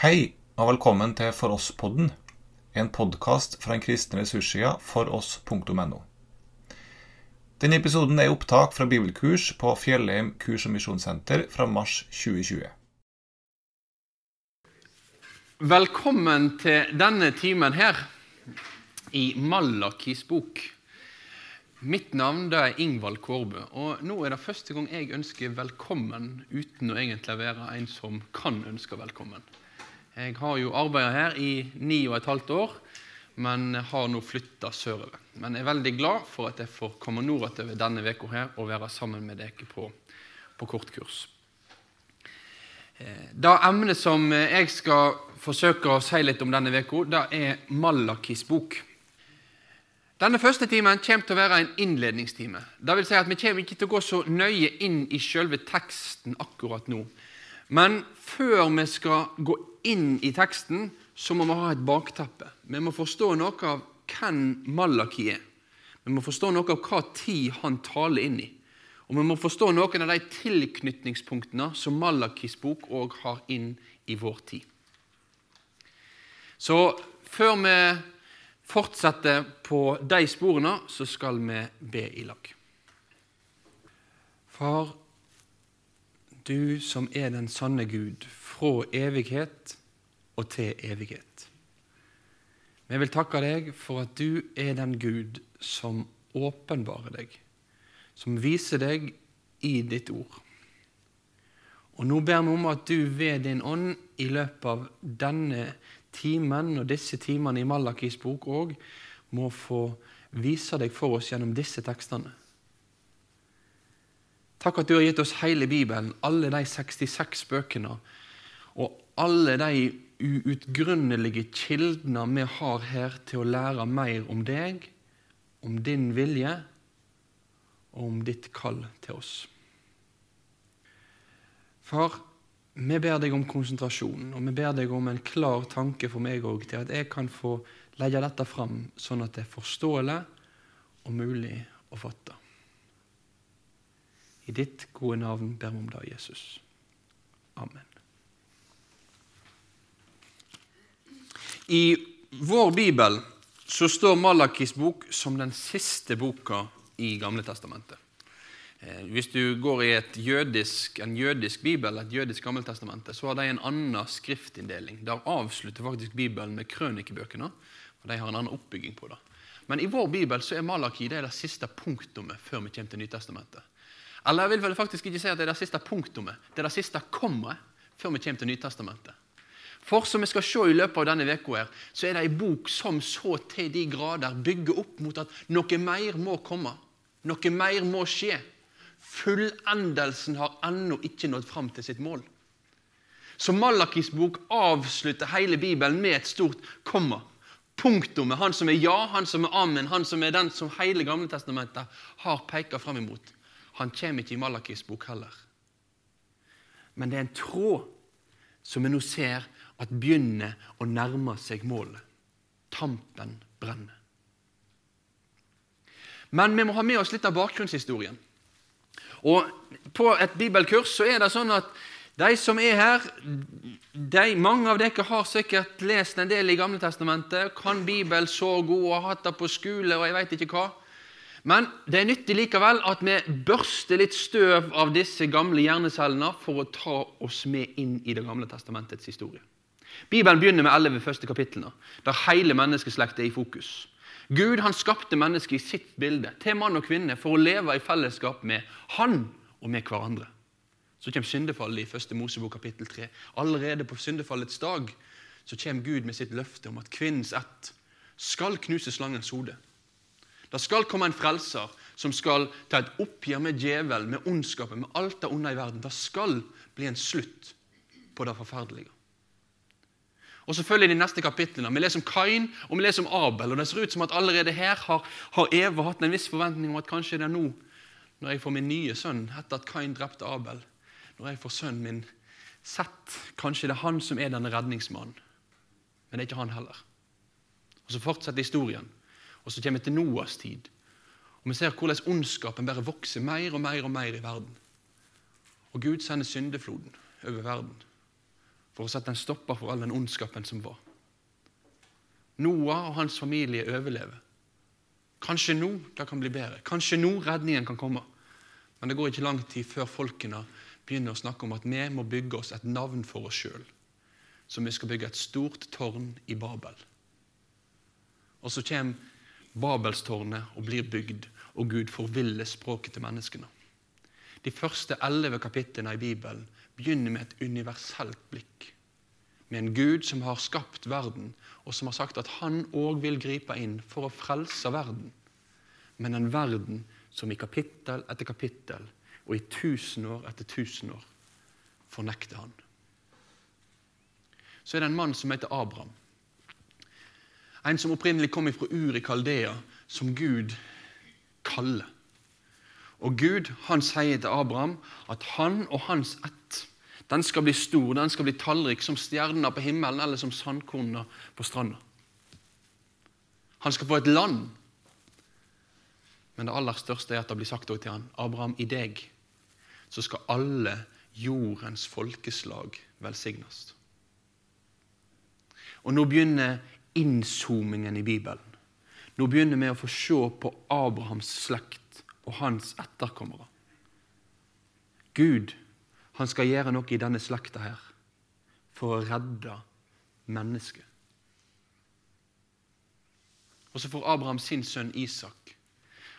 Hei, og velkommen til For oss-podden, en podkast fra den kristne ressurssida foross.no. Denne episoden er opptak fra bibelkurs på Fjellheim kurs- og misjonssenter fra mars 2020. Velkommen til denne timen her i Malakis bok. Mitt navn er Ingvald Kårbø, og nå er det første gang jeg ønsker velkommen uten å egentlig være en som kan ønske velkommen. Jeg har jo arbeidet her i ni og et halvt år, men har nå flytta sørover. Men jeg er veldig glad for at jeg får komme nordover denne uka her og være sammen med dere på, på kortkurs. Det emnet som jeg skal forsøke å si litt om denne uka, det er Malakis bok. Denne første timen kommer til å være en innledningstime. Det vil si at Vi kommer ikke til å gå så nøye inn i selve teksten akkurat nå. Men før vi skal gå inn i teksten, så må vi ha et bakteppe. Vi må forstå noe av hvem Malaki er. Vi må forstå noe av hva tid han taler inn i. Og vi må forstå noen av de tilknytningspunktene som Malakis bok òg har inn i vår tid. Så før vi fortsetter på de sporene, så skal vi be i lag. Far, du som er den sanne Gud, fra evighet og til evighet. Vi vil takke deg for at du er den Gud som åpenbarer deg, som viser deg i ditt ord. Og Nå ber vi om at du ved din ånd i løpet av denne timen og disse timene i Malakis bok òg må få vise deg for oss gjennom disse tekstene. Takk at du har gitt oss hele Bibelen, alle de 66 bøkene, og alle de uutgrunnelige kildene vi har her til å lære mer om deg, om din vilje og om ditt kall til oss. Far, vi ber deg om konsentrasjon, og vi ber deg om en klar tanke for meg òg, til at jeg kan få legge dette fram sånn at det er forståelig og mulig å fatte. I ditt gode navn ber vi om det, Jesus. Amen. I vår bibel så står Malakis bok som den siste boka i Gamle testamentet. Eh, hvis du går i jødisk, en jødisk bibel, et jødisk Gammeltestamentet, så har de en annen skriftinndeling. Der avslutter faktisk Bibelen med krønikebøkene. og De har en annen oppbygging på det. Men i vår bibel så er Malaki det, er det siste punktumet før vi kommer til Nytestamentet. Eller jeg vil vel faktisk ikke si at det er det siste punktumet. Det er det siste kommet før vi kommer til Nytestamentet. For som vi skal se i løpet av denne uka, så er det ei bok som så til de grader bygger opp mot at noe mer må komme. Noe mer må skje. Fullendelsen har ennå ikke nådd fram til sitt mål. Så Malakis bok avslutter hele Bibelen med et stort komma. Punktumet. Han som er ja, han som er amen, han som er den som hele Gamle testamentet har peka fram imot. Han kommer ikke i Malakis bok heller. Men det er en tråd som vi nå ser at begynner å nærme seg målet. Tampen brenner. Men vi må ha med oss litt av bakgrunnshistorien. Og På et bibelkurs så er det sånn at de som er her, de, mange av dere har sikkert lest en del i Gamle Testamentet, kan Bibel så god og har hatt det på skole og jeg vet ikke hva. Men det er nyttig likevel at vi børster litt støv av disse gamle hjernecellene for å ta oss med inn i Det gamle testamentets historie. Bibelen begynner med 11 første kapitlene, der hele menneskeslektet er i fokus. Gud han skapte mennesket i sitt bilde, til mann og kvinne, for å leve i fellesskap med Han og med hverandre. Så kommer syndefallet i første Mosebok kapittel 3. Allerede på syndefallets dag så kommer Gud med sitt løfte om at kvinnens ett skal knuse slangens hode. Det skal komme en frelser som skal ta et oppgjør med djevelen, med ondskapen, med alt det onde i verden. Det skal bli en slutt på det forferdelige. Og så følger de neste kapitlene. Vi leser om Kain og vi leser om Abel. og Det ser ut som at allerede her har, har Eva hatt en viss forventning om at kanskje det er nå, når jeg får min nye sønn etter at Kain drepte Abel, når jeg får sønnen min sett, kanskje det er han som er denne redningsmannen. Men det er ikke han heller. Og Så fortsetter historien. Og Så kommer vi til Noas tid. Og Vi ser hvordan ondskapen bare vokser mer og mer og mer i verden. Og Gud sender syndefloden over verden. for å sette en stopper for all den ondskapen som var. Noah og hans familie overlever. Kanskje nå det kan bli bedre. Kanskje nå redningen kan komme. Men det går ikke lang tid før folkene begynner å snakke om at vi må bygge oss et navn for oss sjøl. Så vi skal bygge et stort tårn i Babel. Og så kommer Babelstårnet og blir bygd, og Gud forviller språket til menneskene. De første elleve kapitlene i Bibelen begynner med et universelt blikk. Med en Gud som har skapt verden, og som har sagt at han òg vil gripe inn for å frelse verden. Men en verden som i kapittel etter kapittel og i tusen år etter tusen år fornekter han. Så er det en mann som heter Abraham. En som opprinnelig kom fra Ur i Kaldea, som Gud kaller. Og Gud han sier til Abraham at han og hans ett den skal bli stor, den skal bli tallrik som stjernene på himmelen eller som sandkornene på stranda. Han skal få et land. Men det aller største er at det blir sagt til han, Abraham, i deg så skal alle jordens folkeslag velsignes. Og nå begynner innzoomingen i Bibelen. Nå begynner vi å få se på Abrahams slekt og hans etterkommere. Gud han skal gjøre noe i denne slekta her for å redde mennesket. Og så får Abraham sin sønn Isak.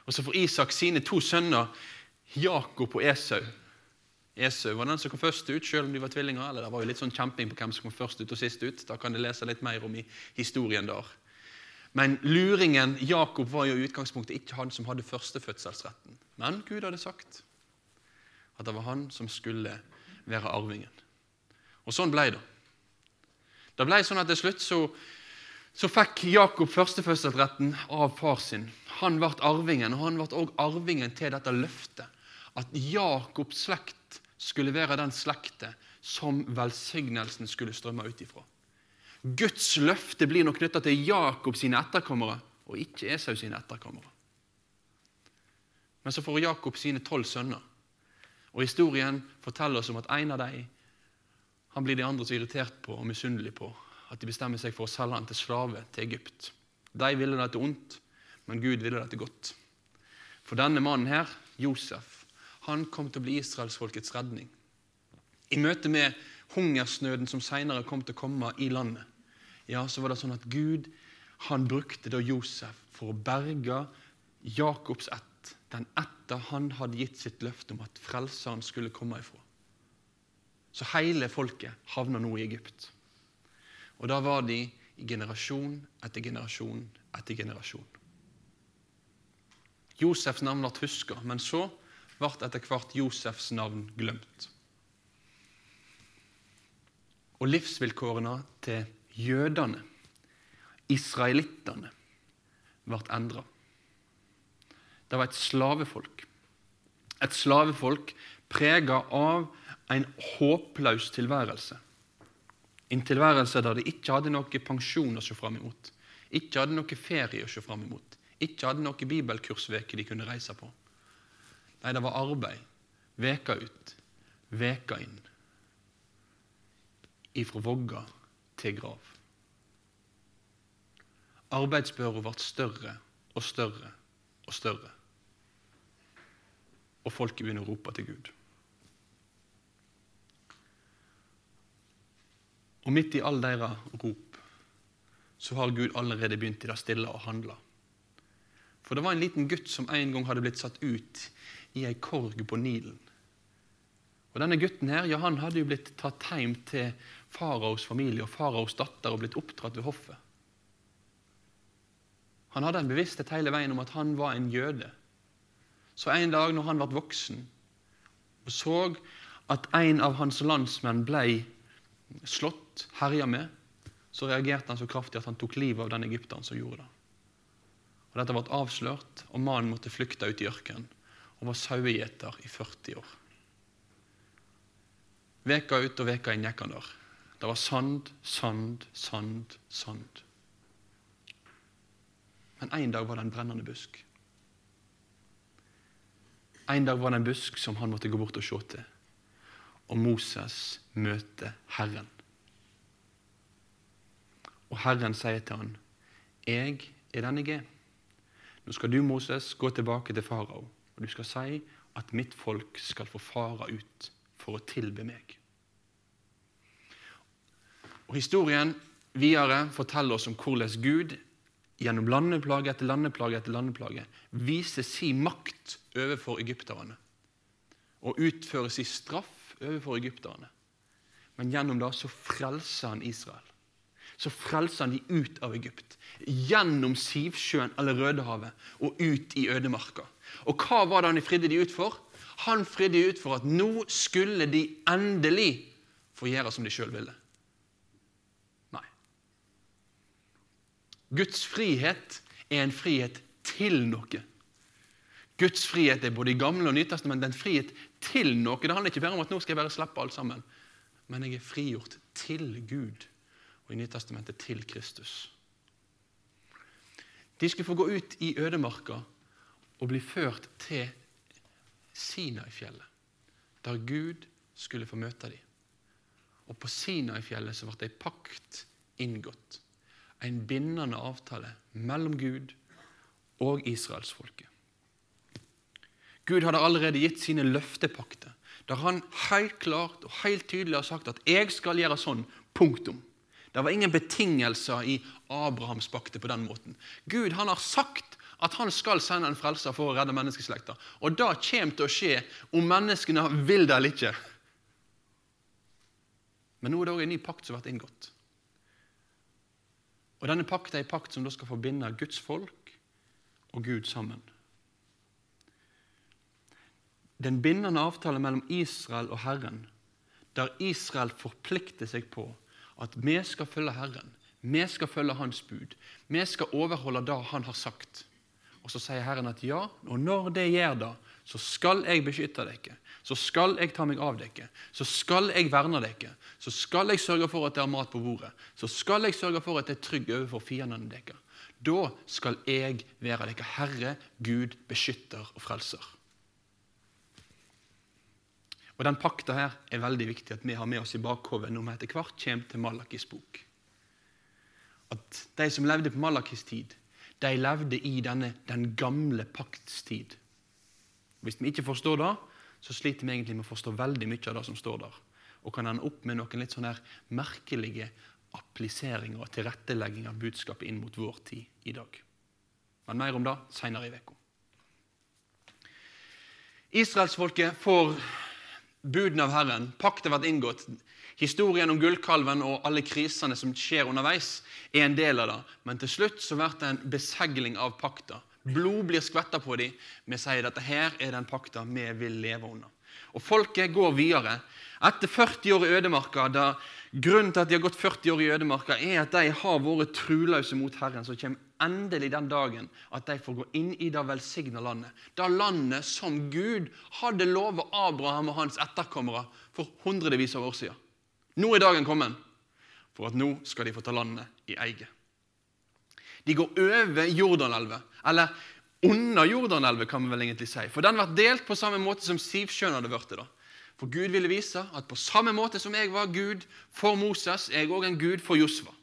Og så får Isak sine to sønner, Jakob og Esau. Esau var den som kom først ut, selv om de var tvillinger. eller Det var jo litt sånn kjemping på hvem som kom først ut og sist ut. Da kan de lese litt mer om i historien der. Men luringen Jakob var jo i utgangspunktet ikke han som hadde førstefødselsretten. Men Gud hadde sagt at det var han som skulle være arvingen. Og sånn ble det. Det ble sånn at Til slutt så, så fikk Jakob førstefødselsretten av far sin. Han ble arvingen, og han ble også arvingen til dette løftet. At Jakobs slekt skulle være den slekte som velsignelsen skulle strømme ut ifra. Guds løfte blir nok knytta til Jakob sine etterkommere, og ikke Esau sine etterkommere. Men så får Jakob sine tolv sønner. Og Historien forteller oss om at en av dem han blir de andre så irritert på og misunnelig på at de bestemmer seg for å selge han til slave til Egypt. De ville det til ondt, men Gud ville det til godt. For denne mannen her, Josef, han kom til å bli israelsfolkets redning. I møte med hungersnøden som senere kom til å komme i landet, ja, så var det sånn at Gud han brukte da Josef for å berge Jakobs ett den etter han hadde gitt sitt løfte om at frelseren skulle komme ifra. Så hele folket havna nå i Egypt. Og da var de i generasjon etter generasjon etter generasjon. Josefs navn ble huska, men så ble etter hvert Josefs navn glemt. Og livsvilkårene til jødene, israelittene, ble endra. Det var et slavefolk. Et slavefolk prega av en håpløs tilværelse. En tilværelse der de ikke hadde noe pensjon å se fram imot. Ikke hadde noe ferie å se fram imot. Ikke hadde noe bibelkursveke de kunne reise på. Nei, det var arbeid. Veka ut, veka inn. Ifra vogga til grav. Arbeidsbøra ble større og større og større og folket begynner å rope til Gud. Og midt i all deres rop så har Gud allerede begynt i det stille å handle. For det var en liten gutt som en gang hadde blitt satt ut i ei korg på Nilen. Og Denne gutten her, ja, han hadde jo blitt tatt hjem til faraos familie og faraos datter og blitt oppdratt ved hoffet. Han hadde en bevissthet hele veien om at han var en jøde. Så en dag når han ble voksen og så at en av hans landsmenn ble slått, herja med, så reagerte han så kraftig at han tok livet av den egypteren som gjorde det. Og Dette ble avslørt, og mannen måtte flykte ut i ørkenen og var sauegjeter i 40 år. Veka ut og veka inn gikk han der. Det var sand, sand, sand, sand. Men en dag var det en brennende busk. En dag var det en busk som han måtte gå bort og se til. Og Moses møter Herren Og Herren sier til han, 'Jeg er den jeg er.' Nå skal du, Moses, gå tilbake til farao, og du skal si at mitt folk skal få fare ut for å tilbe meg. Og Historien videre forteller oss om hvordan Gud gjennom landeplage etter landeplage etter landeplage viser sin makt overfor egypterne og utfører sin straff overfor egypterne. Men gjennom det så frelser han Israel. Så frelser han de ut av Egypt. Gjennom Sivsjøen eller Rødehavet og ut i ødemarka. Og hva var det han fridde de ut for? Han fridde ut for at nå skulle de endelig få gjøre som de sjøl ville. Nei. Guds frihet er en frihet til noe. Guds frihet er både i Gamle og Nytestamentet en frihet til noe. Det handler ikke bare om at nå skal jeg bare slippe alt sammen. Men jeg er frigjort til Gud, og i Nytestamentet til Kristus. De skulle få gå ut i ødemarka og bli ført til Sinai-fjellet, der Gud skulle få møte dem. Og på Sinai-fjellet så ble ei pakt inngått. En bindende avtale mellom Gud og israelsfolket. Gud hadde allerede gitt sine løftepakter, der han helt klart og helt tydelig har sagt at 'jeg skal gjøre sånn'. Punktum. Det var ingen betingelser i Abrahams pakte på den måten. Gud han har sagt at han skal sende en frelser for å redde menneskeslekta. Og det kommer til å skje om menneskene vil det eller ikke. Men nå er det òg en ny pakt som har vært inngått. Og Denne pakten er en pakt som da skal forbinde Guds folk og Gud sammen. Den bindende avtale mellom Israel og Herren, der Israel forplikter seg på at vi skal følge Herren, vi skal følge Hans bud, vi skal overholde det Han har sagt. Og Så sier Herren at ja, og når det gjør det, så skal jeg beskytte dere. Så skal jeg ta meg av dere. Så skal jeg verne dere. Så skal jeg sørge for at det er mat på bordet. Så skal jeg sørge for at det er trygg overfor fiendene deres. Da skal jeg være dere Herre, Gud, beskytter og frelser. Og Den pakta her er veldig viktig at vi har med oss i bakhodet når vi etter hvert kommer til Malakis bok. At de som levde på Malakis tid, de levde i denne, den gamle pakts tid. Hvis vi ikke forstår det, så sliter vi egentlig med å forstå veldig mye av det som står der. Og kan ende opp med noen litt sånne merkelige appliseringer og tilrettelegging av budskapet inn mot vår tid i dag. Men mer om det seinere i uka. Israelsfolket får budene av Herren, pakten vært inngått. Historien om gullkalven og alle krisene som skjer underveis, er en del av det. Men til slutt så blir det en besegling av pakta. Blod blir skvetta på dem. Vi sier at dette her er den pakta vi vil leve under. Og Folket går videre. Etter 40 år i ødemarka, da Grunnen til at de har gått 40 år i ødemarka, er at de har vært truløse mot Herren. Så kommer endelig den dagen at de får gå inn i det velsigna landet. Det landet som Gud hadde lovet Abraham og hans etterkommere for hundrevis av år siden. Nå er dagen kommet for at nå skal de få ta landet i eie. De går over Jordanelva, eller under Jordanelva, kan vi vel egentlig si. For den ble delt på samme måte som Sivsjøen hadde blitt det. For Gud ville vise at på samme måte som jeg var Gud for Moses, er jeg òg en Gud for Josva.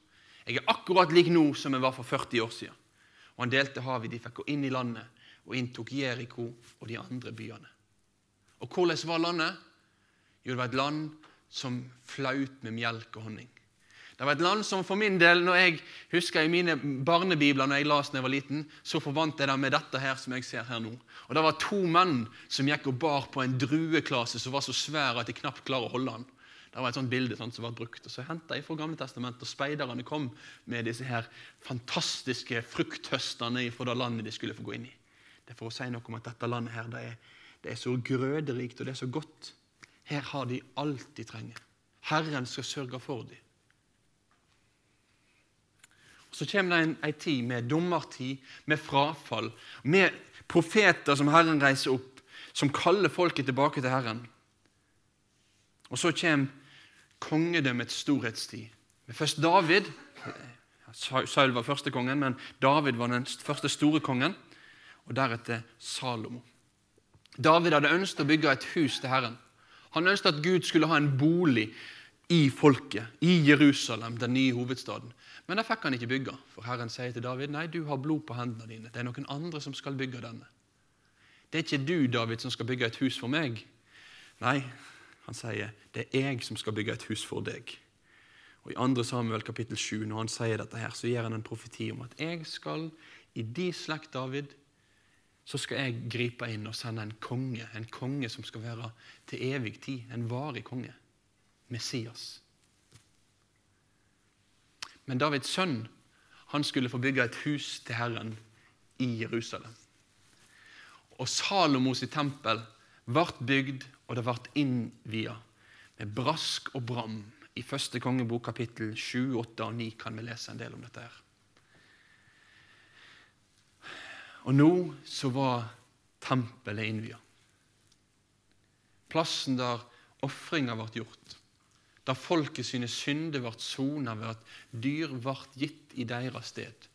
Jeg er akkurat lik nå som jeg var for 40 år siden. Og Han delte havet, de fikk gå inn i landet og inntok Jeriko og de andre byene. Og hvordan var landet? Jo, det var et land som flaut med melk og honning. Det var et land som for min del, når jeg husker i mine barnebibler når jeg las da jeg var liten, så forvant jeg det med dette her som jeg ser her nå. Og Det var to menn som gikk og bar på en drueklase som var så svær at de knapt klarer å holde den. Det var et sånt bilde sånt, som var brukt. Og Så henta jeg fra Gamle Testamentet, og speiderne kom med disse her fantastiske frukthøstene fra det landet de skulle få gå inn i. Det er for å si noe om at dette landet her, det er, det er så grøderikt og det er så godt. Her har de alt de trenger. Herren skal sørge for dem. Så kommer det en, en tid med dommertid, med frafall, med profeter som Herren reiser opp, som kaller folket tilbake til Herren. Og så kommer kongedømmets storhetstid. Men først David Saul var første kongen, men David var den første store kongen. Og deretter Salomo. David hadde ønsket å bygge et hus til Herren. Han ønsket at Gud skulle ha en bolig i folket, i Jerusalem, den nye hovedstaden. Men det fikk han ikke bygge, for Herren sier til David nei, du har blod på hendene dine. Det er noen andre som skal bygge denne. Det er ikke du, David, som skal bygge et hus for meg. Nei, han sier det er jeg som skal bygge et hus for deg. Og I 2. Samuel kapittel 7, når han sier dette, her, så gir han en profeti om at jeg skal i de slekt, David, så skal jeg gripe inn og sende en konge, en konge som skal være til evig tid, en varig konge. Messias. Men Davids sønn han skulle få bygge et hus til Herren i Jerusalem. Og Salomos tempel ble bygd, og det ble innvia med brask og bram. I første kongebok kapittel 7, 8 og 9 kan vi lese en del om dette. her. Og nå så var tempelet innvia. Plassen der ofringa ble gjort da folket sine synder ble sona ved at dyr ble gitt i deres sted.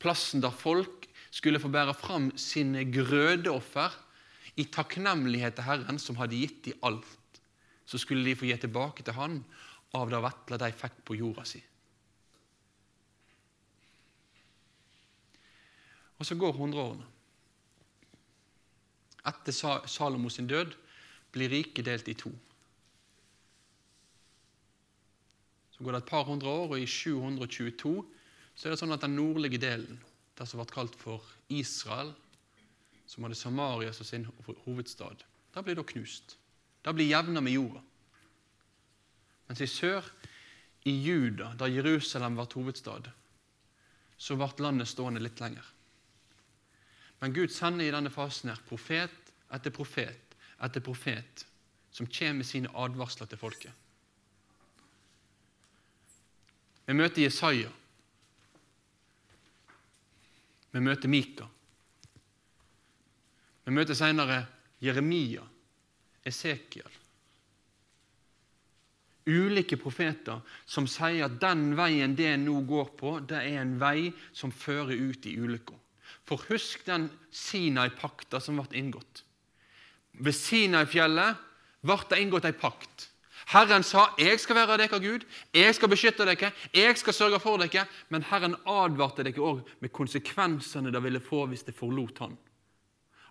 Plassen der folk skulle få bære fram sine grødeoffer i takknemlighet til Herren, som hadde gitt dem alt. Så skulle de få gi tilbake til Han av det vesle de fikk på jorda si. Og så går hundreårene. Etter Salomos død blir riket delt i to. Så går det et par hundre år, og i 722 så er det sånn at den nordlige delen, det som ble kalt for Israel, som hadde Samaria som sin hovedstad, der blir da knust. Der blir jevna med jorda. Mens i sør, i Juda, da Jerusalem ble hovedstad, så ble landet stående litt lenger. Men Gud sender i denne fasen her profet etter profet etter profet som kommer med sine advarsler til folket. Vi møter Jesaja. Vi møter Mika. Vi møter senere Jeremia, Esekiel. Ulike profeter som sier at den veien det nå går på, det er en vei som fører ut i ulykka. For husk den Sinai-pakta som ble inngått. Ved Sinai-fjellet ble det inngått en pakt Herren sa 'Jeg skal være dere Gud, jeg skal beskytte dere, jeg skal sørge for dere', men Herren advarte dere òg med konsekvensene det ville få hvis det forlot Han.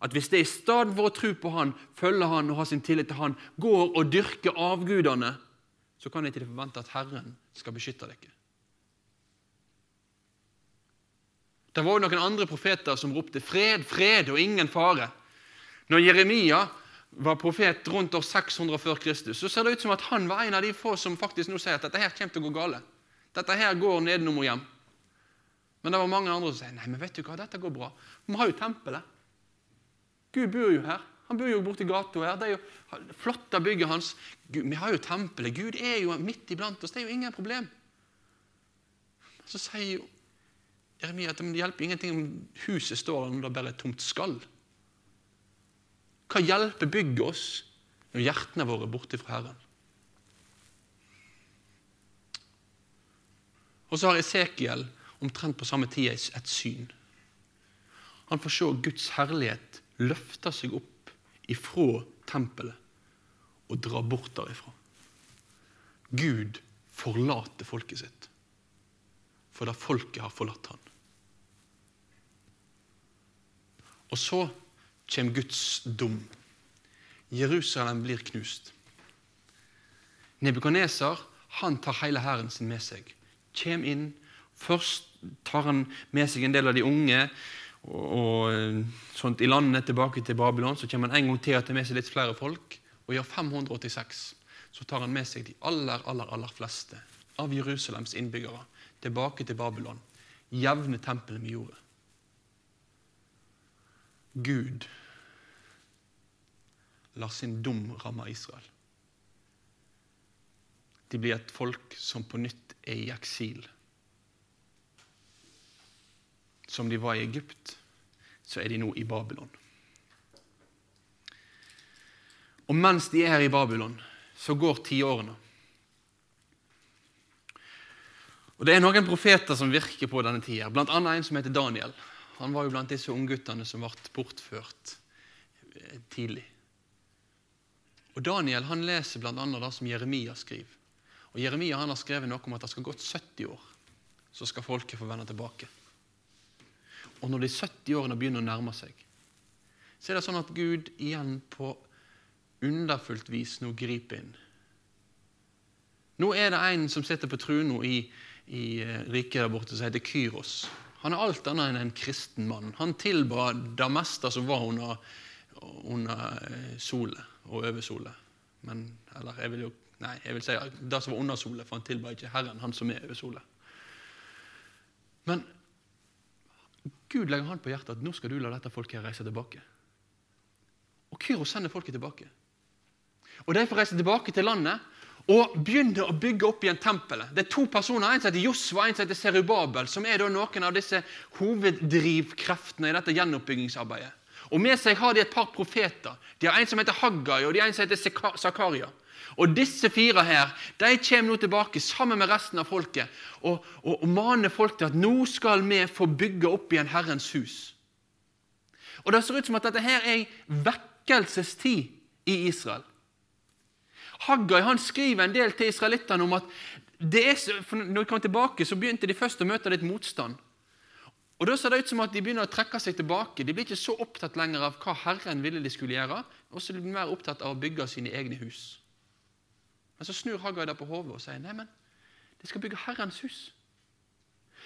At hvis det i stedet for å tro på Han, følge Han og ha sin tillit til Han, går og dyrker avgudene, så kan ikke forvente at Herren skal beskytte dere. Det var jo noen andre profeter som ropte 'fred, fred og ingen fare'. Når Jeremia var profet rundt år 600 før Kristus, så ser det ut som at han var en av de få som faktisk nå sier at dette her kommer til å gå gale. Dette her går nedenom og hjem. Men det var mange andre som sier nei, men vet du hva, dette går bra. Vi har jo tempelet. Gud bor jo her. Han bor jo borti gata her. Det er jo flotte bygget hans. Gud, vi har jo tempelet. Gud er jo midt iblant oss. Det er jo ingen problem. Så sier jo Jeremia at det hjelper ingenting om huset står om det bare er et tomt skall. Hva hjelper bygget oss når hjertene våre er borte fra Herren? Og så har Esekiel omtrent på samme tid et syn. Han får se Guds herlighet løfte seg opp ifra tempelet og drar bort derifra. Gud forlater folket sitt for da folket har forlatt han. Og så kommer Guds dom. Jerusalem blir knust. Nebukadneser tar hele hæren sin med seg. Kjem inn. Først tar han med seg en del av de unge og, og sånt i landene tilbake til Babylon. Så kommer han en gang til og tar med seg litt flere folk. Og år 586 så tar han med seg de aller, aller, aller fleste av Jerusalems innbyggere tilbake til Babylon. Jevne tempelet med jordet. Gud lar sin dom ramme Israel. De blir et folk som på nytt er i eksil. Som de var i Egypt, så er de nå i Babylon. Og mens de er her i Babylon, så går tiårene. Og Det er noen profeter som virker på denne tida, bl.a. en som heter Daniel. Han var jo blant disse ungguttene som ble bortført tidlig. Og Og Daniel han leser bl.a. det som Jeremia skriver. Og Jeremia han har skrevet noe om at det skal gått 70 år, så skal folket få vende tilbake. Og når de 70 årene begynner å nærme seg, så er det sånn at Gud igjen på underfullt vis nå griper inn. Nå er det en som sitter på trona i, i eh, riket der borte, som heter Kyros. Han er alt annet enn en kristen mann. Han tilba det meste som var under, under solen og over solen. Men, eller jeg vil jo Nei, jeg vil si det som var under solen, for han tilba ikke Herren, han som er over solen. Men Gud legger hånd på hjertet at nå skal du la dette folket her reise tilbake. Og Kyros sender folket tilbake. Og De får reise tilbake til landet og begynner å bygge opp igjen tempelet. Det er to personer, En som heter Josva en som heter Serubabel, som er noen av disse hoveddrivkreftene i dette gjenoppbyggingsarbeidet. Og Med seg har de et par profeter. De har En som heter Haggai, og de har en som heter Zakaria. Og Disse fire her, de kommer nå tilbake sammen med resten av folket og, og, og maner folk til at nå skal vi få bygge opp igjen Herrens hus. Og Det ser ut som at dette her er ei vekkelsestid i Israel. Haggai han skriver en del til israelittene om at er, når de kom tilbake, så begynte de først å møte litt motstand. Og Da ser det ut som at de begynner å trekke seg tilbake. De blir ikke så opptatt lenger av hva Herren ville de skulle gjøre, og så blir de mer opptatt av å bygge sine egne hus. Men så snur Haggai det på hodet og sier nei, men de skal bygge Herrens hus.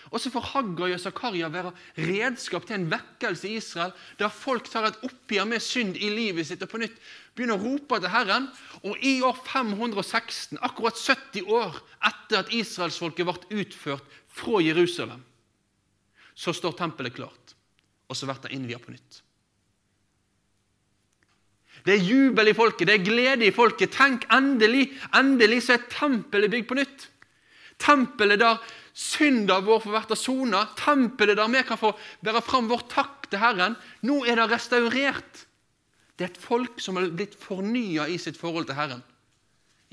Og så får Haggai og Zakaria være redskap til en vekkelse i Israel, der folk tar et oppgjør med synd i livet sitt og på nytt begynner å rope til Herren. Og i år 516, akkurat 70 år etter at israelsfolket ble utført fra Jerusalem, så står tempelet klart, og så blir det innviet på nytt. Det er jubel i folket, det er glede i folket. Tenk, endelig, endelig så er tempelet bygd på nytt. Tempelet der synda vår får vært sona. Tempelet der vi kan få bære fram vår takk til Herren. Nå er det restaurert. Det er et folk som har blitt fornya i sitt forhold til Herren.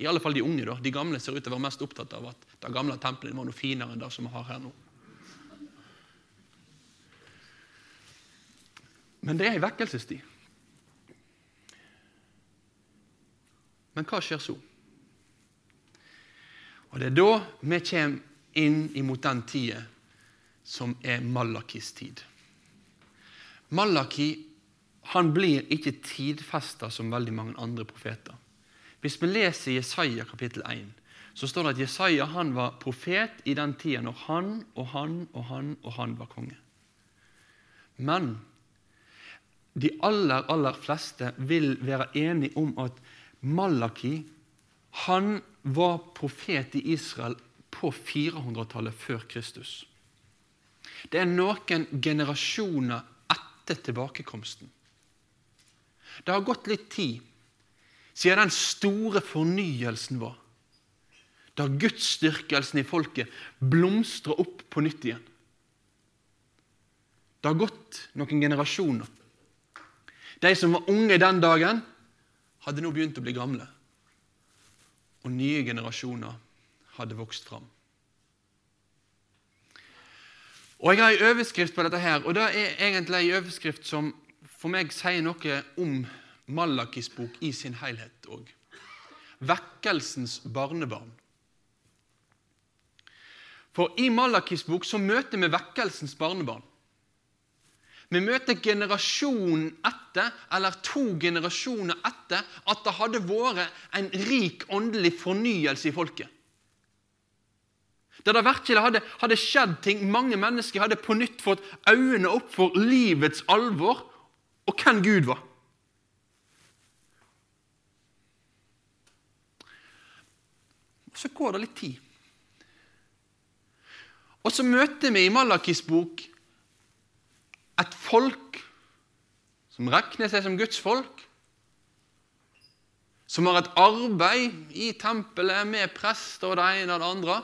I alle fall de unge. da. De gamle ser ut til å være mest opptatt av at det gamle tempelet var noe finere enn det som vi har her nå. Men det er en vekkelsestid. Men hva skjer så? Og Det er da vi kommer inn imot den tida som er Malakis tid. Malaki han blir ikke tidfesta som veldig mange andre profeter. Hvis vi leser Jesaja kapittel 1, så står det at Jesaja han var profet i den tida når han og han og han og han var konge. Men de aller, aller fleste vil være enige om at Malaki han var profet i Israel på 400-tallet før Kristus. Det er noen generasjoner etter tilbakekomsten. Det har gått litt tid siden den store fornyelsen var. Da gudsdyrkelsen i folket blomstrer opp på nytt igjen. Det har gått noen generasjoner. De som var unge den dagen, hadde nå begynt å bli gamle. Og nye generasjoner hadde vokst fram. Og Jeg har en overskrift på dette, her, og det er egentlig en overskrift som for meg sier noe om Malakis bok i sin helhet òg. Vekkelsens barnebarn. For i Malakis bok så møter vi vekkelsens barnebarn. Vi møter generasjonen etter, eller to generasjoner etter, at det hadde vært en rik åndelig fornyelse i folket. Der det virkelig hadde, hadde skjedd ting. Mange mennesker hadde på nytt fått øynene opp for livets alvor og hvem Gud var. Så går det litt tid. Og så møter vi i Malakis bok et folk som regner seg som Guds folk, som har et arbeid i tempelet med prester og det ene og det andre,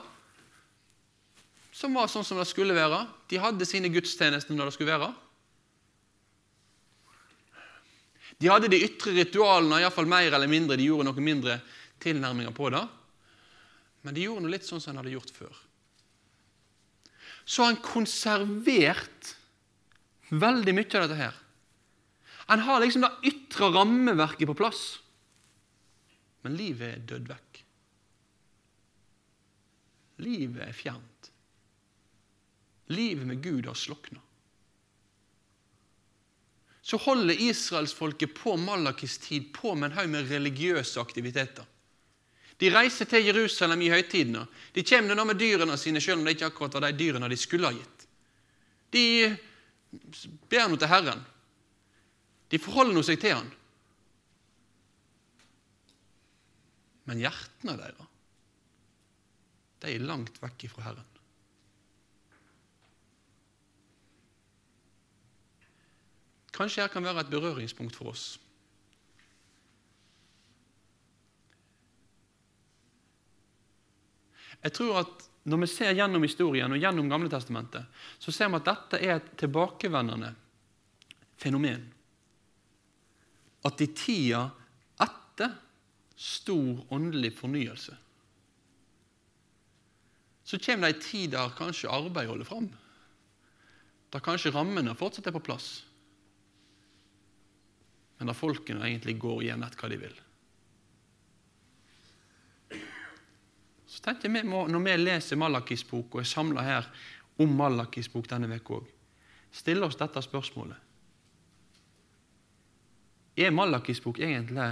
som var sånn som det skulle være. De hadde sine gudstjenester når det skulle være. De hadde de ytre ritualene, iallfall mer eller mindre. De gjorde noe mindre tilnærminger på det. Men de gjorde noe litt sånn som de hadde gjort før. Så har han konservert Veldig mye av dette her. En har liksom det ytre rammeverket på plass. men livet er dødd vekk. Livet er fjernt. Livet med Gud har slokna. Så holder israelsfolket på Malakis tid på med en haug med religiøse aktiviteter. De reiser til Jerusalem i høytidene. De kommer nå med dyrene sine, selv om det ikke akkurat var de dyrene de skulle ha gitt. De ber nå til Herren. De forholder nå seg til Han. Men hjertene deres de er langt vekk ifra Herren. Kanskje her kan være et berøringspunkt for oss. Jeg tror at Når vi ser gjennom historien og gjennom Gamle Testamentet, så ser vi at dette er et tilbakevendende fenomen. At i tida etter stor åndelig fornyelse så kommer det ei tid der kanskje arbeid holder fram. Der kanskje rammene fortsatt er på plass. Men der folkene egentlig går igjen etter hva de vil. Så tenker jeg, Når vi leser Malakis bok og er samla her om Malakis bok denne uka òg, stille oss dette spørsmålet. Er Malakis bok egentlig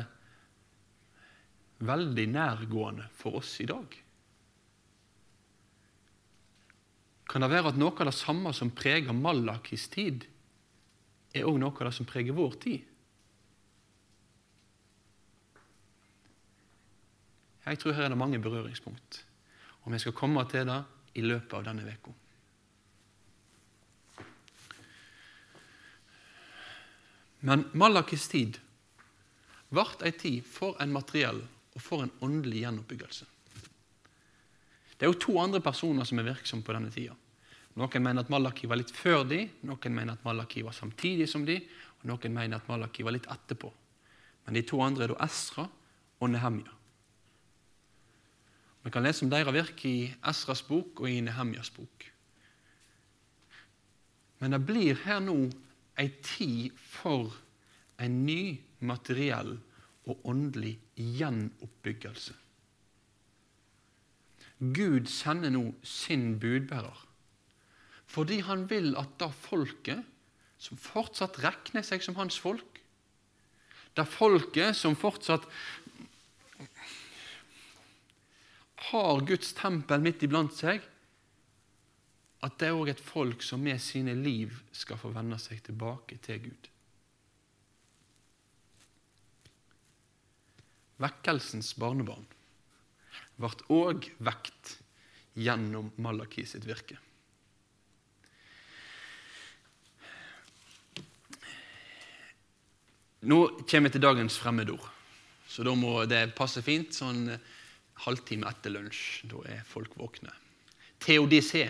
veldig nærgående for oss i dag? Kan det være at noe av det samme som preger Malakis tid, er òg noe av det som preger vår tid? Jeg tror her er det mange berøringspunkt, og vi skal komme til det i løpet av denne uka. Men Malakis tid ble ei tid for en materiell og for en åndelig gjenoppbyggelse. Det er jo to andre personer som er virksomme på denne tida. Noen mener at Malaki var litt før de, noen mener at Malaki var samtidig som de, og noen mener at Malaki var litt etterpå. Men de to andre er da Esra og Nehemja. Vi kan lese om deres virke i Esras bok og i Nehemjas bok. Men det blir her nå ei tid for en ny materiell og åndelig gjenoppbyggelse. Gud sender nå sin budbærer fordi han vil at det folket som fortsatt regner seg som hans folk, det folket som fortsatt har Guds tempel midt iblant seg, at det er òg et folk som med sine liv skal få vende seg tilbake til Gud. Vekkelsens barnebarn ble òg vekt gjennom Malaki sitt virke. Nå kommer vi til dagens fremmedord, så da må det passe fint. sånn halvtime etter lunsj. Da er folk våkne. Teodicé.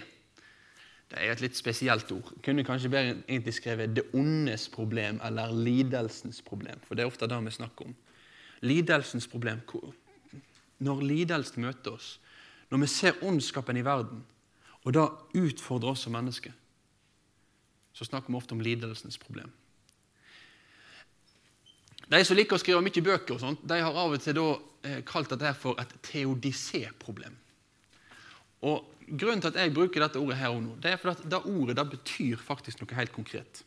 Det er et litt spesielt ord. Kunne kanskje bedre egentlig skrevet 'det ondes problem' eller 'lidelsens problem'. For det er ofte det vi snakker om. Lidelsens problem. Når lidelsen møter oss, når vi ser ondskapen i verden, og det utfordrer oss som mennesker, så snakker vi ofte om lidelsens problem. De som liker å skrive mye bøker, og sånt, de har av og til da, eh, kalt dette for et teodicé-problem. Og Grunnen til at jeg bruker dette ordet her og nå, det er fordi at det ordet det betyr faktisk noe helt konkret.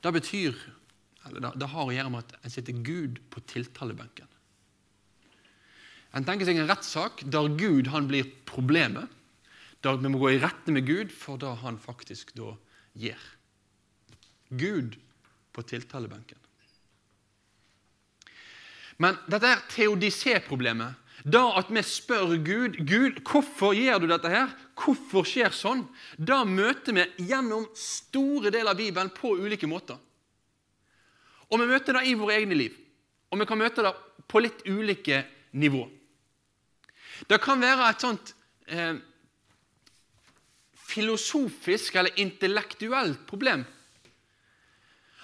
Det betyr, eller det, det har å gjøre med at en sitter Gud på tiltalebenken. En tenker seg en rettssak der Gud han blir problemet. Der vi må gå i rette med Gud for det han faktisk da gjør. Gud på tiltalebenken. Men dette er teodisé-problemet. da at vi spør Gud Gud, hvorfor gjør du dette her? Hvorfor skjer sånn? Da møter vi gjennom store deler av Bibelen på ulike måter. Og vi møter det i våre egne liv. Og vi kan møte det på litt ulike nivå. Det kan være et sånt eh, filosofisk eller intellektuelt problem.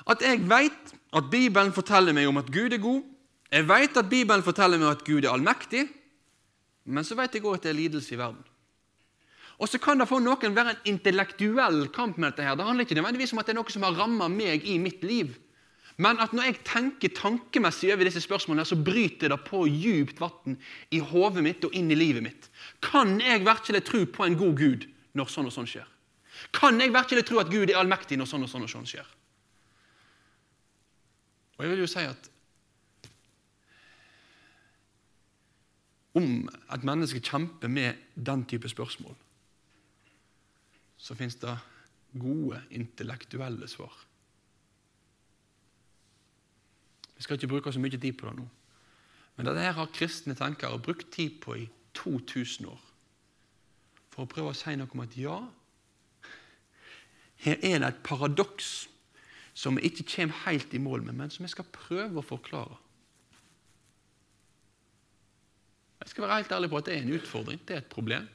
At jeg vet at Bibelen forteller meg om at Gud er god, jeg vet at Bibelen forteller meg at Gud er allmektig, men så vet jeg òg at det er lidelse i verden. Og så kan det for noen være en intellektuell kamp med dette. her. Det handler ikke nødvendigvis om at det er noe som har ramma meg i mitt liv, Men at når jeg tenker tankemessig over disse spørsmålene, så bryter det på djupt vann i hodet mitt og inn i livet mitt. Kan jeg virkelig tro på en god Gud når sånn og sånn skjer? Kan jeg virkelig tro at Gud er allmektig når sånn og sånn og sånn skjer? Og jeg vil jo si at om at mennesker kjemper med den type spørsmål, så fins det gode intellektuelle svar. Vi skal ikke bruke så mye tid på det nå. Men dette her har kristne tenkere brukt tid på i 2000 år. For å prøve å si noe om at ja, her er det et paradoks som vi ikke kommer helt i mål med, men som vi skal prøve å forklare. Jeg skal være helt ærlig på at det er en utfordring. Det er et problem.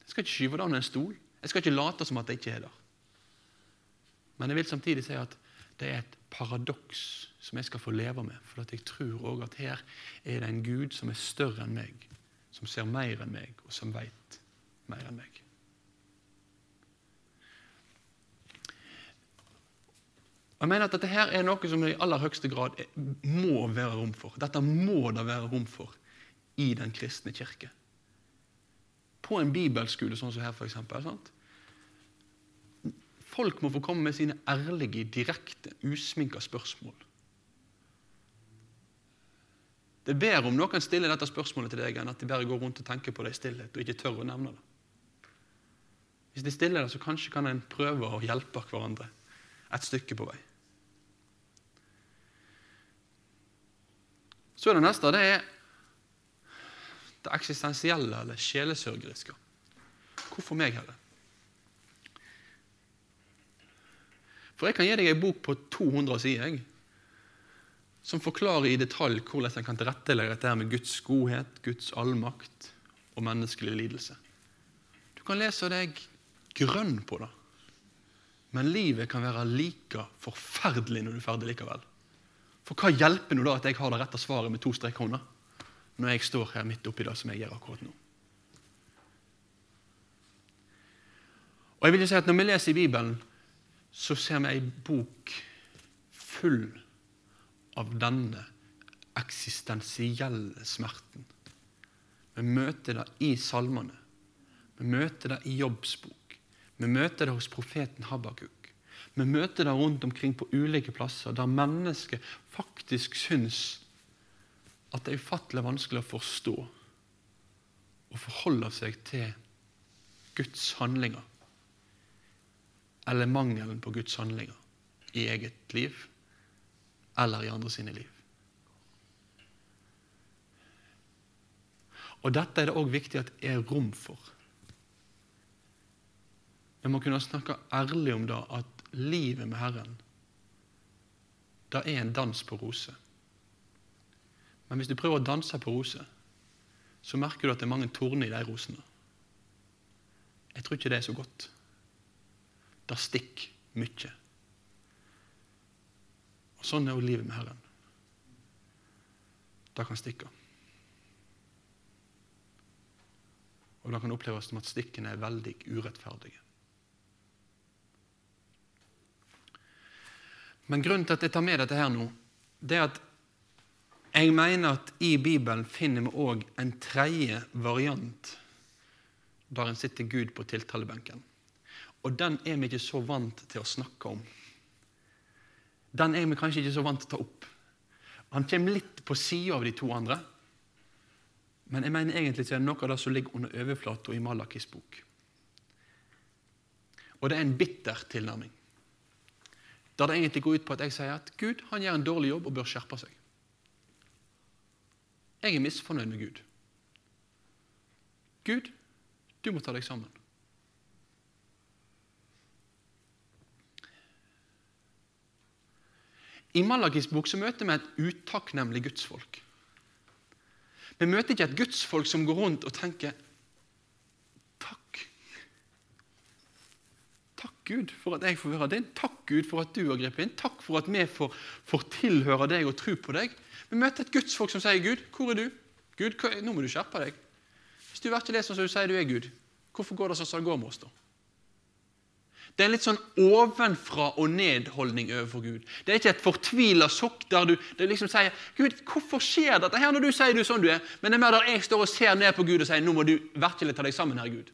Jeg skal ikke skyve det under en stol. Jeg skal ikke late som at det ikke er der. Men jeg vil samtidig si at det er et paradoks som jeg skal få leve med. For jeg tror òg at her er det en Gud som er større enn meg, som ser mer enn meg, og som veit mer enn meg. Jeg mener at Dette her er noe som det i aller høyeste grad må være rom for. Dette må det være rom for i den kristne kirke. På en bibelskole sånn som her, f.eks. Folk må få komme med sine ærlige, direkte, usminka spørsmål. Det er bedre om noen stiller dette spørsmålet til deg, enn at de bare går rundt og tenker på det i stillhet og ikke tør å nevne det. Hvis de stiller det, så kanskje kan en prøve å hjelpe hverandre et stykke på vei. Så er det neste. Det er det eksistensielle eller sjelesørgeriske. Hvorfor meg, Herre? For jeg kan gi deg en bok på 200 sider som forklarer i detalj hvordan en kan tilrettelegge dette med Guds godhet, Guds allmakt og menneskelig lidelse. Du kan lese deg grønn på det, men livet kan være like forferdelig når du er ferdig likevel. For hva hjelper nå da at jeg har det rette svaret med to strek under, når jeg står her midt oppi det som jeg gjør akkurat nå? Og jeg vil jo si at Når vi leser i Bibelen, så ser vi ei bok full av denne eksistensielle smerten. Vi møter det i salmene. Vi møter det i Jobbs bok. Vi møter det hos profeten Habakuk. Vi møter det rundt omkring på ulike plasser der mennesker faktisk syns at det er ufattelig vanskelig å forstå og forholde seg til Guds handlinger eller mangelen på Guds handlinger i eget liv eller i andre sine liv. Og Dette er det òg viktig at det er rom for. Vi må kunne snakke ærlig om det at livet med Herren det er en dans på roser. Men hvis du prøver å danse på roser, så merker du at det er mange torner i de rosene. Jeg tror ikke det er så godt. Det stikker mye. Og Sånn er jo livet med Herren. Det kan stikke. Og det kan oppleves som at stikkene er veldig urettferdige. Men grunnen til at jeg tar med dette her nå, det er at jeg mener at i Bibelen finner vi òg en tredje variant der en sitter Gud på tiltalebenken. Og den er vi ikke så vant til å snakke om. Den er vi kanskje ikke så vant til å ta opp. Han kommer litt på sida av de to andre. Men jeg mener egentlig ikke det noe av det som ligger under overflata i Malakis bok. Og det er en bitter tilnærming. Der det egentlig går ut på at jeg sier at Gud han gjør en dårlig jobb og bør skjerpe seg. Jeg er misfornøyd med Gud. Gud, du må ta deg sammen. I Malakis bok så møter vi et utakknemlig gudsfolk. Vi møter ikke et gudsfolk som går rundt og tenker Takk. Takk, Gud, for at jeg får være din. Takk, Gud, for at du har grepet inn. Takk for at vi får, får tilhøre deg og tro på deg. Vi møter et gudsfolk som sier, Gud, hvor er du? Gud, nå må du skjerpe deg. Hvis du virkelig er sånn som du sier du er Gud, hvorfor går det sånn som det går med oss, da? Det er en litt sånn ovenfra og ned-holdning overfor Gud. Det er ikke et fortvila sukk der du, du liksom sier 'Gud, hvorfor skjer dette her når du sier du sånn du er?' Men det er mer der jeg står og ser ned på Gud og sier 'Nå må du virkelig ta deg sammen her, Gud'.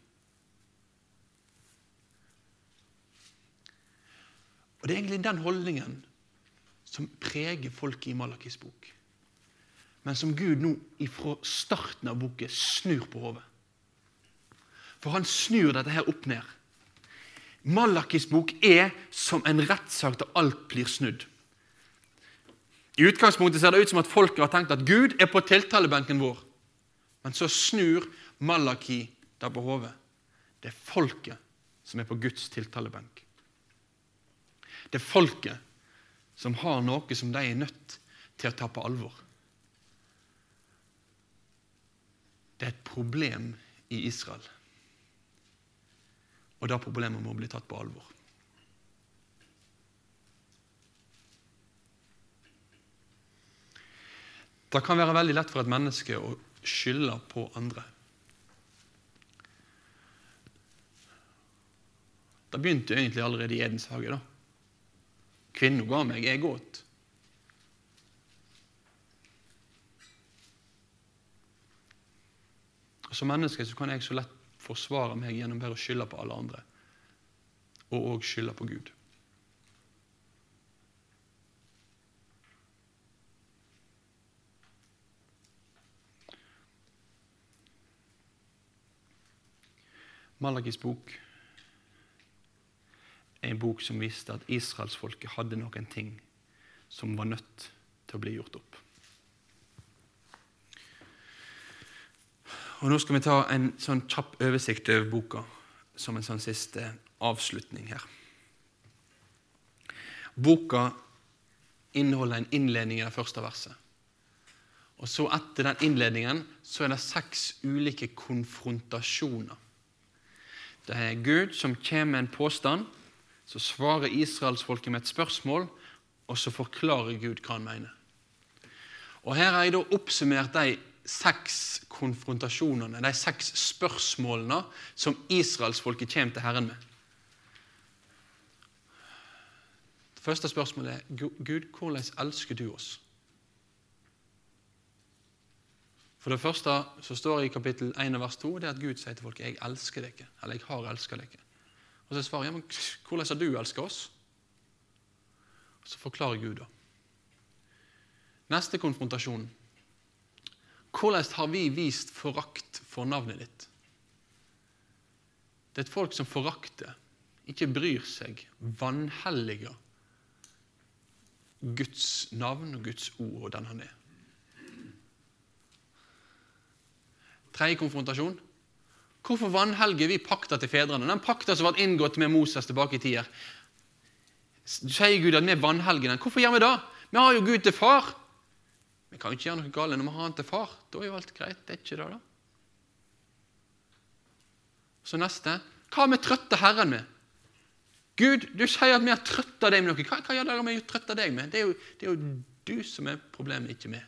Og Det er egentlig den holdningen som preger folket i Malakis bok. Men som Gud nå fra starten av boken snur på hodet. For han snur dette her opp ned. Malakis bok er som en rettssak der alt blir snudd. I utgangspunktet ser det ut som at folket har tenkt at Gud er på tiltalebenken vår. Men så snur Malaki der på hodet. Det er folket som er på Guds tiltalebenk. Det er folket som har noe som de er nødt til å ta på alvor. Det er et problem i Israel. Og det problemet må bli tatt på alvor. Det kan være veldig lett for et menneske å skylde på andre. Det begynte egentlig allerede i Edens hage. da. Kvinna ga meg, jeg åt. Som menneske så kan jeg så lett forsvare meg gjennom bare å skylde på alle andre, og òg skylde på Gud. Malakis bok er en bok som viste at israelsfolket hadde noen ting som var nødt til å bli gjort opp. Og Nå skal vi ta en sånn kjapp oversikt over boka som en sånn siste avslutning her. Boka inneholder en innledning i det første verset. Og så Etter den innledningen så er det seks ulike konfrontasjoner. Det er Gud som kommer med en påstand. Så svarer israelsfolket med et spørsmål, og så forklarer Gud hva han mener. Og Her har jeg da oppsummert de seks konfrontasjonene, de seks spørsmålene som israelsfolket kommer til Herren med. Det første spørsmålet er Gud, hvordan elsker du oss? For det første så står det i kapittel 1 vers 2 det at Gud sier til folket 'Jeg elsker dere', eller 'Jeg har elsket dere'. Og så svarer jeg, men hvordan har du elsket oss? Og Så forklarer Gud, da. Neste konfrontasjon. Hvordan har vi vist forakt for navnet ditt? Det er et folk som forakter, ikke bryr seg, vanhelliger Guds navn og Guds ord og den han er. Tredje konfrontasjon. Hvorfor vanhelger vi pakta til fedrene? Den pakta som ble inngått med Moses tilbake i tider. Sier Gud at vi vanhelger den. Hvorfor gjør vi det? Vi har jo Gud til far. Vi kan jo ikke gjøre noe galt når vi har han til far. Da er jo alt greit. Det er ikke det, da. Så neste Hva har vi trøtta Herren med? Gud, du sier at vi har trøtta deg med noe. Hva, hva gjør det vi har trøtta deg med? Det er, jo, det er jo du som er problemet, ikke vi.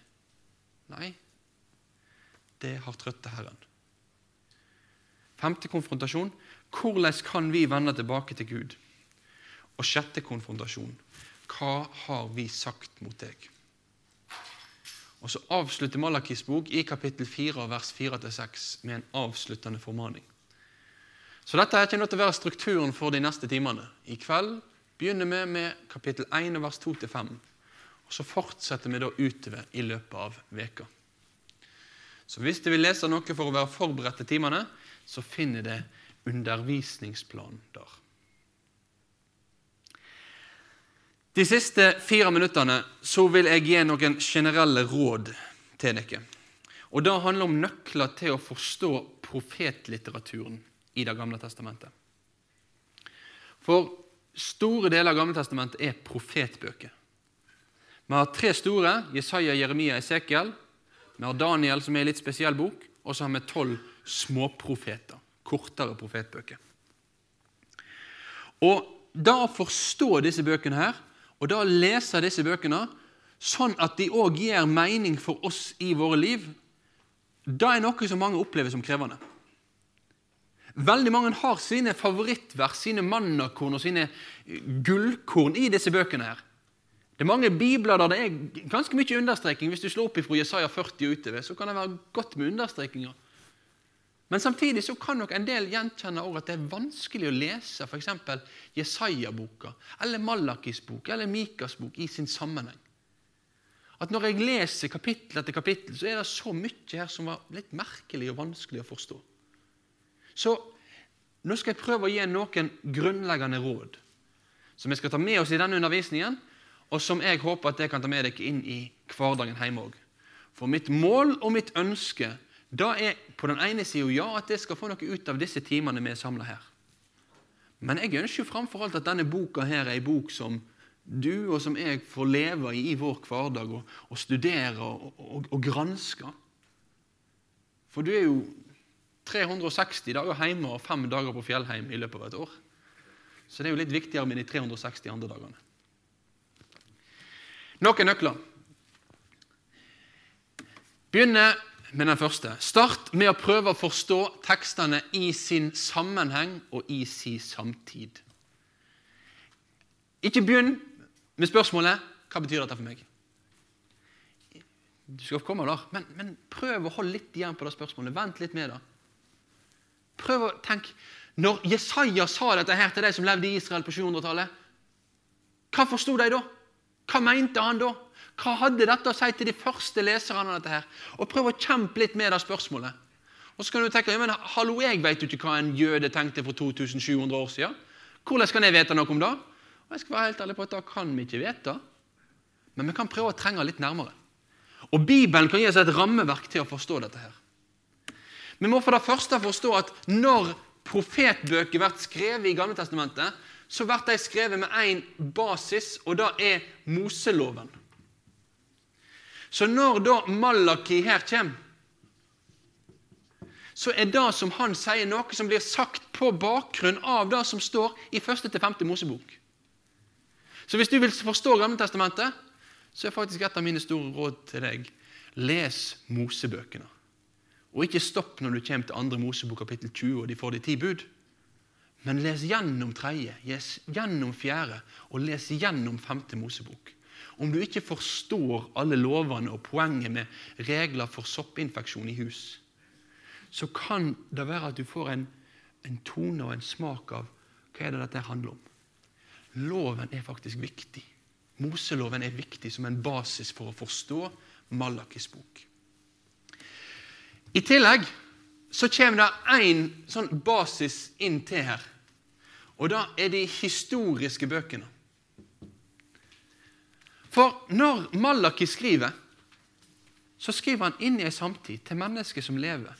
Nei, det har trøtta Herren. Femte konfrontasjon. Hvordan kan vi vende tilbake til Gud? Og sjette konfrontasjon. Hva har vi sagt mot deg? Og Så avslutter Malakis bok i kapittel 4, vers 4-6 med en avsluttende formaning. Så dette er kommer til å være strukturen for de neste timene. I kveld begynner vi med kapittel 1, vers 2-5. Og Så fortsetter vi da utover i løpet av veka. Så hvis du vil lese noe for å være forberedt til timene, så finner det undervisningsplan der. De siste fire minuttene så vil jeg gi noen generelle råd til dere. Og Det handler om nøkler til å forstå profetlitteraturen i Det gamle testamentet. For store deler av Gamle testamentet er profetbøker. Vi har tre store Jesaja, Jeremia, Esekiel. Vi har Daniel, som er en litt spesiell bok. Og så har vi tolv småprofeter. Kortere profetbøker. Og da å forstå disse bøkene her og da lese disse bøkene sånn at de òg gir mening for oss i våre liv, det er noe som mange opplever som krevende. Veldig mange har sine favorittvers, sine mannakorn og sine gullkorn i disse bøkene. her. Det er mange bibler der det er ganske mye understreking. Hvis du slår opp ifra Jesaja 40 og utover, så kan det være godt med understrekinger. Men samtidig så kan nok en del gjenkjenne at det er vanskelig å lese f.eks. Jesaja-boka eller Malakis bok eller Mikas bok i sin sammenheng. At Når jeg leser kapittel etter kapittel, så er det så mye her som var litt merkelig og vanskelig å forstå. Så nå skal jeg prøve å gi noen grunnleggende råd som vi skal ta med oss i denne undervisningen, og som jeg håper at jeg kan ta med dere inn i hverdagen hjemme òg. For mitt mål og mitt ønske da er på den ene sida ja, at jeg skal få noe ut av disse timene vi er samla her. Men jeg ønsker jo framfor alt at denne boka her er ei bok som du og som jeg får leve i i vår hverdag og, og studere og, og, og, granske. For du er jo 360 dager hjemme og fem dager på fjellheim i løpet av et år. Så det er jo litt viktigere med de 360 andre dagene. Noen nøkler. Begynne med den første. Start med å prøve å forstå tekstene i sin sammenheng og i sin samtid. Ikke begynn med spørsmålet 'Hva betyr dette for meg?' Du skal komme der, men, men prøv å holde litt igjen på det spørsmålet. Vent litt med det. Prøv å tenke Når Jesaja sa dette her til de som levde i Israel på 700-tallet, hva forsto de da? Hva mente han da? Hva hadde dette å si til de første leserne av dette? her? Og Prøv å kjempe litt med det spørsmålet. Og så kan du tenke, men hallo, Jeg vet jo ikke hva en jøde tenkte for 2700 år siden. Hvordan kan jeg vite noe om det? Og jeg skal være helt ærlig på at Det kan vi ikke vite. Men vi kan prøve å trenge litt nærmere. Og Bibelen kan gi oss et rammeverk til å forstå dette. her. Vi må for det første forstå at når profetbøker blir skrevet i Gamle Testamentet, så blir de skrevet med én basis, og det er Moseloven. Så når da Malaki her kommer, så er det som han sier, noe som blir sagt på bakgrunn av det som står i 1. til 5. Mosebok. Så hvis du vil forstå Gamletestamentet, så er faktisk et av mine store råd til deg les Mosebøkene. Og ikke stopp når du kommer til 2. Mosebok kapittel 20 og de får de ti bud. Men les gjennom tredje, gjennom fjerde og les gjennom femte Mosebok. Om du ikke forstår alle lovene og poenget med regler for soppinfeksjon i hus, så kan det være at du får en, en tone og en smak av hva er det dette handler om. Loven er faktisk viktig. Moseloven er viktig som en basis for å forstå Malakis bok. I tillegg så kommer det én sånn basis inn til her. Og da er de historiske bøkene. For når Malaki skriver, så skriver han inn i ei samtid til mennesker som lever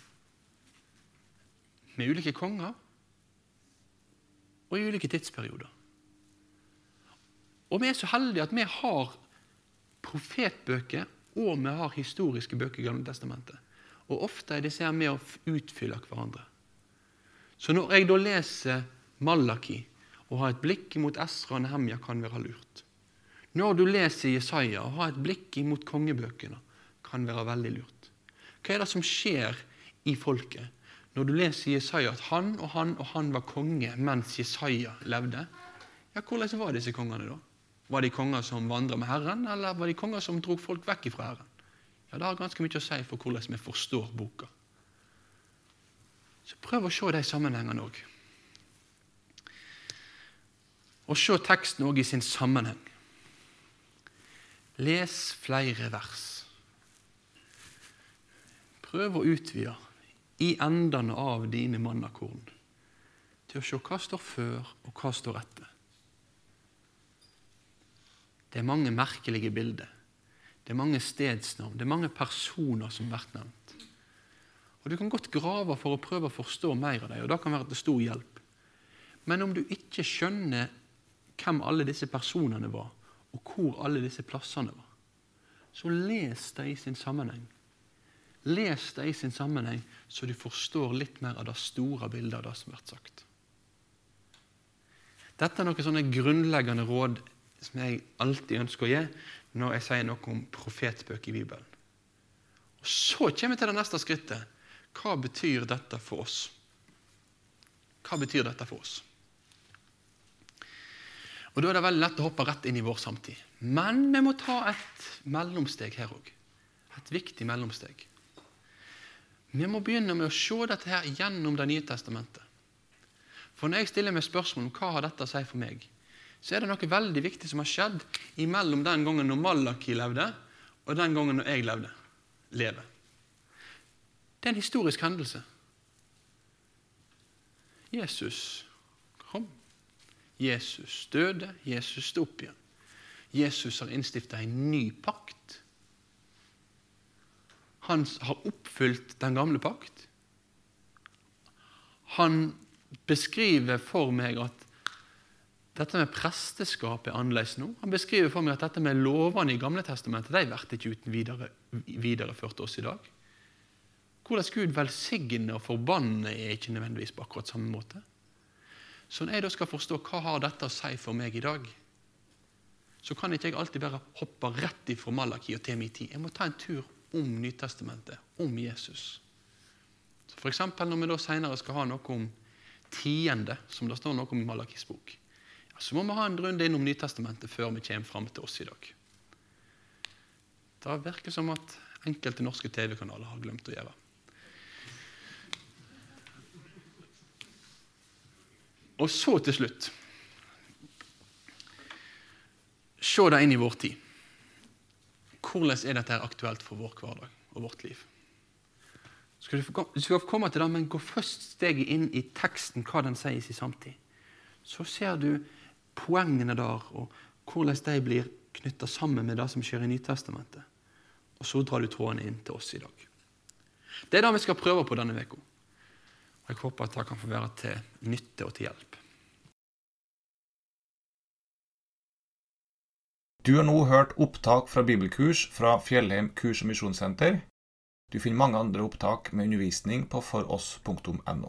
med ulike konger og i ulike tidsperioder. Og vi er så heldige at vi har profetbøker og vi har historiske bøker i Gamle Testamentet. Og ofte er disse her med å utfylle hverandre. Så når jeg da leser Malaki og har et blikk mot Esra og Nehemja, kan være lurt. Når du leser Jesaja og har et blikk imot kongebøkene, kan være veldig lurt. Hva er det som skjer i folket når du leser Jesaja at han og han og han var konge mens Jesaja levde? Ja, Hvordan var disse kongene da? Var de konger som vandra med Herren, eller var de konger som dro folk vekk fra Herren? Ja, Det har ganske mye å si for hvordan vi forstår boka. Så prøv å se de sammenhengene òg. Og se teksten òg i sin sammenheng. Les flere vers. Prøv å utvide i endene av dine mannakorn til å se hva står før, og hva står etter. Det er mange merkelige bilder. Det er mange stedsnavn. Det er mange personer som vært nevnt. Og Du kan godt grave for å prøve å forstå mer av dem, og det kan være til stor hjelp. Men om du ikke skjønner hvem alle disse personene var, og hvor alle disse plassene var. Så les det i sin sammenheng. Les det i sin sammenheng, så du forstår litt mer av det store bildet av det som vært sagt. Dette er noen sånne grunnleggende råd som jeg alltid ønsker å gi når jeg sier noe om profetbøker i Bibelen. Og Så kommer vi til det neste skrittet. Hva betyr dette for oss? hva betyr dette for oss? Og Da er det veldig lett å hoppe rett inn i vår samtid. Men vi må ta et mellomsteg her òg. Et viktig mellomsteg. Vi må begynne med å se dette her gjennom Det nye testamentet. For når jeg stiller meg spørsmål om hva har dette å si for meg, så er det noe veldig viktig som har skjedd imellom den gangen når Malaki levde, og den gangen når jeg levde. lever. Det er en historisk hendelse. Jesus. Jesus døde. Jesus sto opp igjen. Jesus har innstifta en ny pakt. Han har oppfylt den gamle pakt. Han beskriver for meg at dette med presteskap er annerledes nå. Han beskriver for meg at dette med lovene i Gamle testamentet de blir ikke uten videre, videreført til oss i dag. Hvordan Gud velsigner og forbanner, er ikke nødvendigvis på akkurat samme måte. Så når jeg da skal forstå hva har dette å si for meg i dag, så kan ikke jeg alltid bare hoppe rett ifra Malaki og til min tid. Jeg må ta en tur om Nytestamentet, om Jesus. F.eks. når vi da senere skal ha noe om tiende, som det står noe om i Malakis bok. Så må vi ha en runde innom Nytestamentet før vi kommer fram til oss i dag. Det virker som at enkelte norske TV-kanaler har glemt å gjøre. Og så til slutt Se det inn i vår tid. Hvordan er dette aktuelt for vår hverdag og vårt liv? Skal du, få, du skal få komme til det, men gå først steget inn i teksten, hva den sier i sin samtid. Så ser du poengene der, og hvordan de blir knytta sammen med det som skjer i Nytestamentet. Og så drar du trådene inn til oss i dag. Det er det vi skal prøve på denne uka. Jeg håper at det kan få være til nytte og til hjelp. Du har nå hørt opptak fra bibelkurs fra Fjellheim kurs- og misjonssenter. Du finner mange andre opptak med undervisning på foross.no.